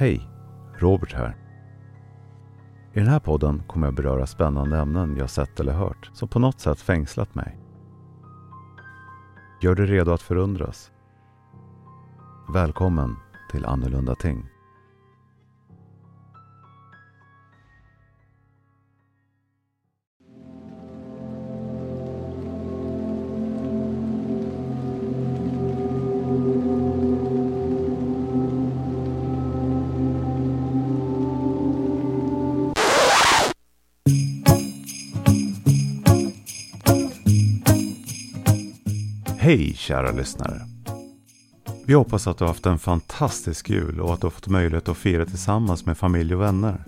Hej! Robert här. I den här podden kommer jag beröra spännande ämnen jag sett eller hört som på något sätt fängslat mig. Gör dig redo att förundras. Välkommen till Annorlunda Ting. Hej kära lyssnare! Vi hoppas att du har haft en fantastisk jul och att du har fått möjlighet att fira tillsammans med familj och vänner.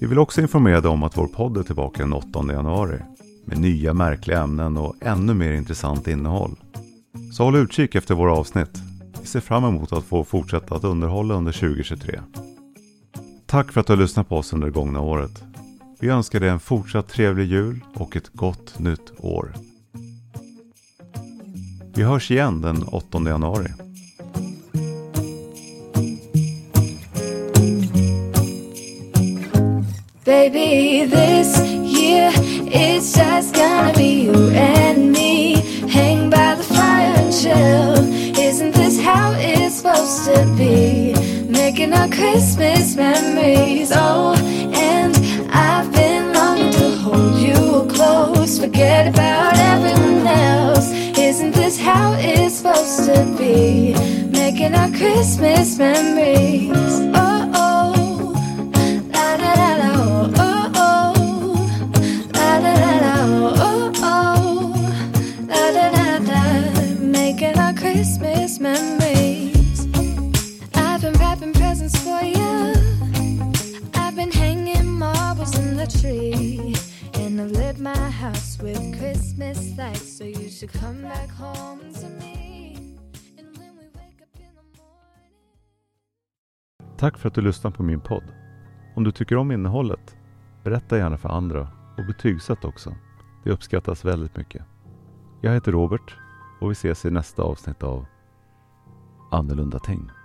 Vi vill också informera dig om att vår podd är tillbaka den 8 januari med nya märkliga ämnen och ännu mer intressant innehåll. Så håll utkik efter våra avsnitt. Vi ser fram emot att få fortsätta att underhålla under 2023. Tack för att du har lyssnat på oss under det gångna året. Vi önskar dig en fortsatt trevlig jul och ett gott nytt år. Vi hörs igen den 8 januari. Baby, this year it's just gonna be you and me. Hang by the fire and chill. Isn't this how it's supposed to be? Making our Christmas memories. Oh, how it's supposed to be? Making our Christmas memories. Oh, oh. La da da da, oh, oh. La da da da, oh, oh, oh. La da da da, making our Christmas memories. I've been wrapping presents for you. I've been hanging marbles in the tree. And I've lit my house with Christmas lights. So you should come back home to me. Tack för att du lyssnar på min podd. Om du tycker om innehållet, berätta gärna för andra och betygsätt också. Det uppskattas väldigt mycket. Jag heter Robert och vi ses i nästa avsnitt av Annorlunda tänk.